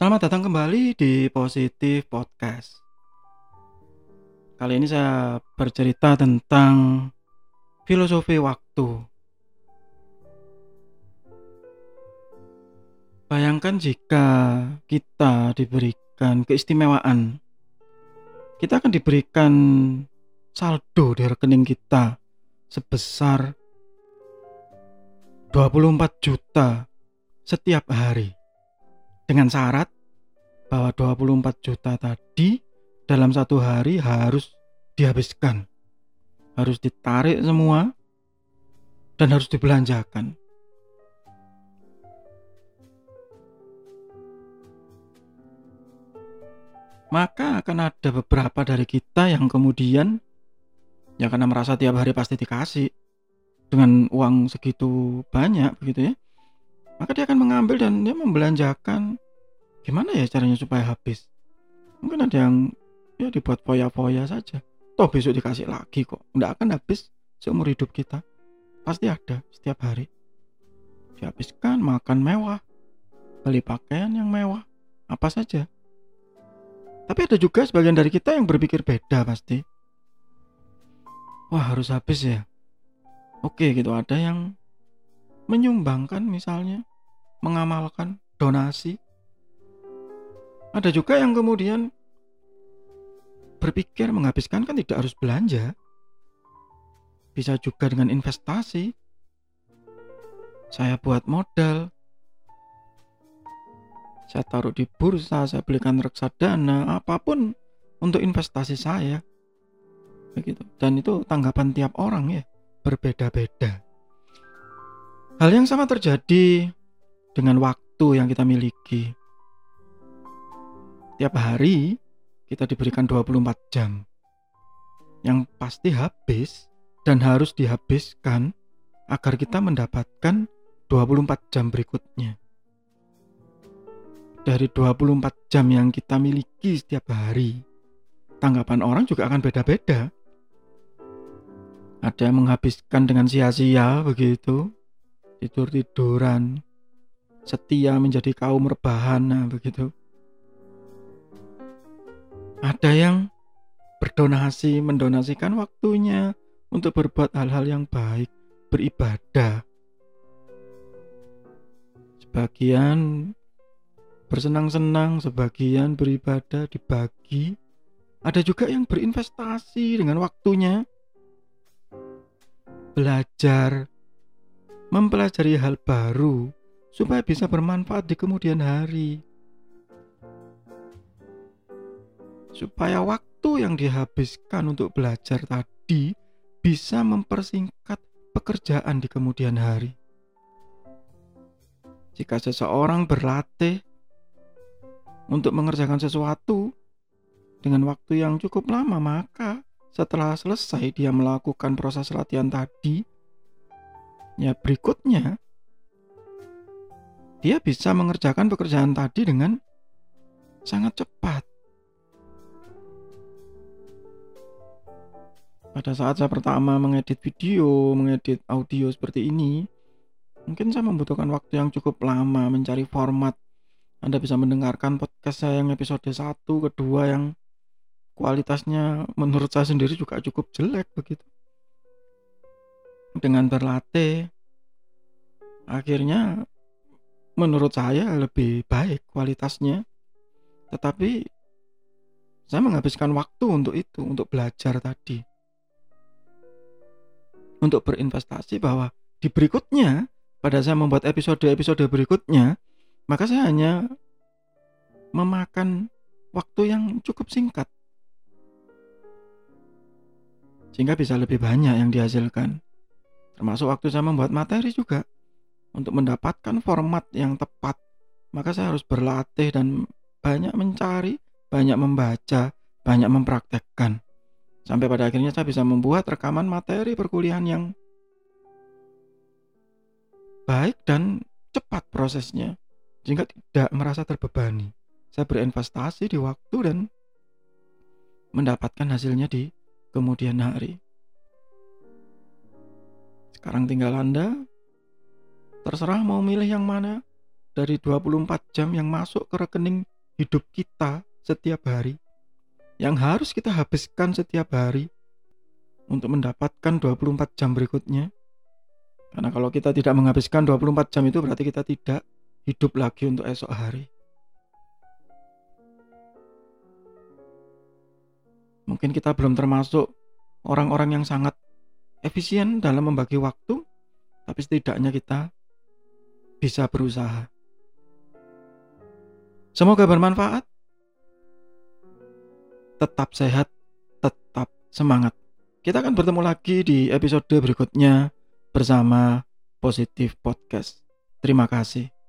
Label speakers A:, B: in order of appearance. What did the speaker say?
A: Selamat datang kembali di Positif Podcast. Kali ini saya bercerita tentang filosofi waktu. Bayangkan jika kita diberikan keistimewaan, kita akan diberikan saldo di rekening kita sebesar 24 juta setiap hari dengan syarat bahwa 24 juta tadi dalam satu hari harus dihabiskan harus ditarik semua dan harus dibelanjakan. Maka akan ada beberapa dari kita yang kemudian ya karena merasa tiap hari pasti dikasih dengan uang segitu banyak begitu ya maka dia akan mengambil dan dia membelanjakan. Gimana ya caranya supaya habis? Mungkin ada yang ya dibuat foya-foya saja. Toh besok dikasih lagi kok. Nggak akan habis seumur hidup kita. Pasti ada setiap hari. Dihabiskan makan mewah. Beli pakaian yang mewah. Apa saja. Tapi ada juga sebagian dari kita yang berpikir beda pasti. Wah harus habis ya. Oke gitu. Ada yang menyumbangkan misalnya mengamalkan donasi. Ada juga yang kemudian berpikir menghabiskan kan tidak harus belanja. Bisa juga dengan investasi. Saya buat modal. Saya taruh di bursa, saya belikan reksadana, apa pun untuk investasi saya. Begitu. Dan itu tanggapan tiap orang ya, berbeda-beda. Hal yang sama terjadi dengan waktu yang kita miliki. Tiap hari kita diberikan 24 jam. Yang pasti habis dan harus dihabiskan agar kita mendapatkan 24 jam berikutnya. Dari 24 jam yang kita miliki setiap hari, tanggapan orang juga akan beda-beda. Ada yang menghabiskan dengan sia-sia begitu, tidur-tiduran, setia menjadi kaum rebahan nah begitu. Ada yang berdonasi mendonasikan waktunya untuk berbuat hal-hal yang baik beribadah. Sebagian bersenang-senang sebagian beribadah dibagi. Ada juga yang berinvestasi dengan waktunya. Belajar mempelajari hal baru supaya bisa bermanfaat di kemudian hari. Supaya waktu yang dihabiskan untuk belajar tadi bisa mempersingkat pekerjaan di kemudian hari. Jika seseorang berlatih untuk mengerjakan sesuatu dengan waktu yang cukup lama, maka setelah selesai dia melakukan proses latihan tadi, ya berikutnya dia bisa mengerjakan pekerjaan tadi dengan sangat cepat. Pada saat saya pertama mengedit video, mengedit audio seperti ini, mungkin saya membutuhkan waktu yang cukup lama mencari format. Anda bisa mendengarkan podcast saya yang episode 1, kedua yang kualitasnya menurut saya sendiri juga cukup jelek begitu. Dengan berlatih, akhirnya menurut saya lebih baik kualitasnya. Tetapi saya menghabiskan waktu untuk itu, untuk belajar tadi. Untuk berinvestasi bahwa di berikutnya, pada saya membuat episode-episode berikutnya, maka saya hanya memakan waktu yang cukup singkat. Sehingga bisa lebih banyak yang dihasilkan. Termasuk waktu saya membuat materi juga untuk mendapatkan format yang tepat, maka saya harus berlatih dan banyak mencari, banyak membaca, banyak mempraktekkan. Sampai pada akhirnya saya bisa membuat rekaman materi perkuliahan yang baik dan cepat prosesnya, sehingga tidak merasa terbebani. Saya berinvestasi di waktu dan mendapatkan hasilnya di kemudian hari. Sekarang tinggal Anda Terserah mau milih yang mana dari 24 jam yang masuk ke rekening hidup kita setiap hari yang harus kita habiskan setiap hari untuk mendapatkan 24 jam berikutnya. Karena kalau kita tidak menghabiskan 24 jam itu berarti kita tidak hidup lagi untuk esok hari. Mungkin kita belum termasuk orang-orang yang sangat efisien dalam membagi waktu, tapi setidaknya kita bisa berusaha. Semoga bermanfaat. Tetap sehat, tetap semangat. Kita akan bertemu lagi di episode berikutnya bersama Positif Podcast. Terima kasih.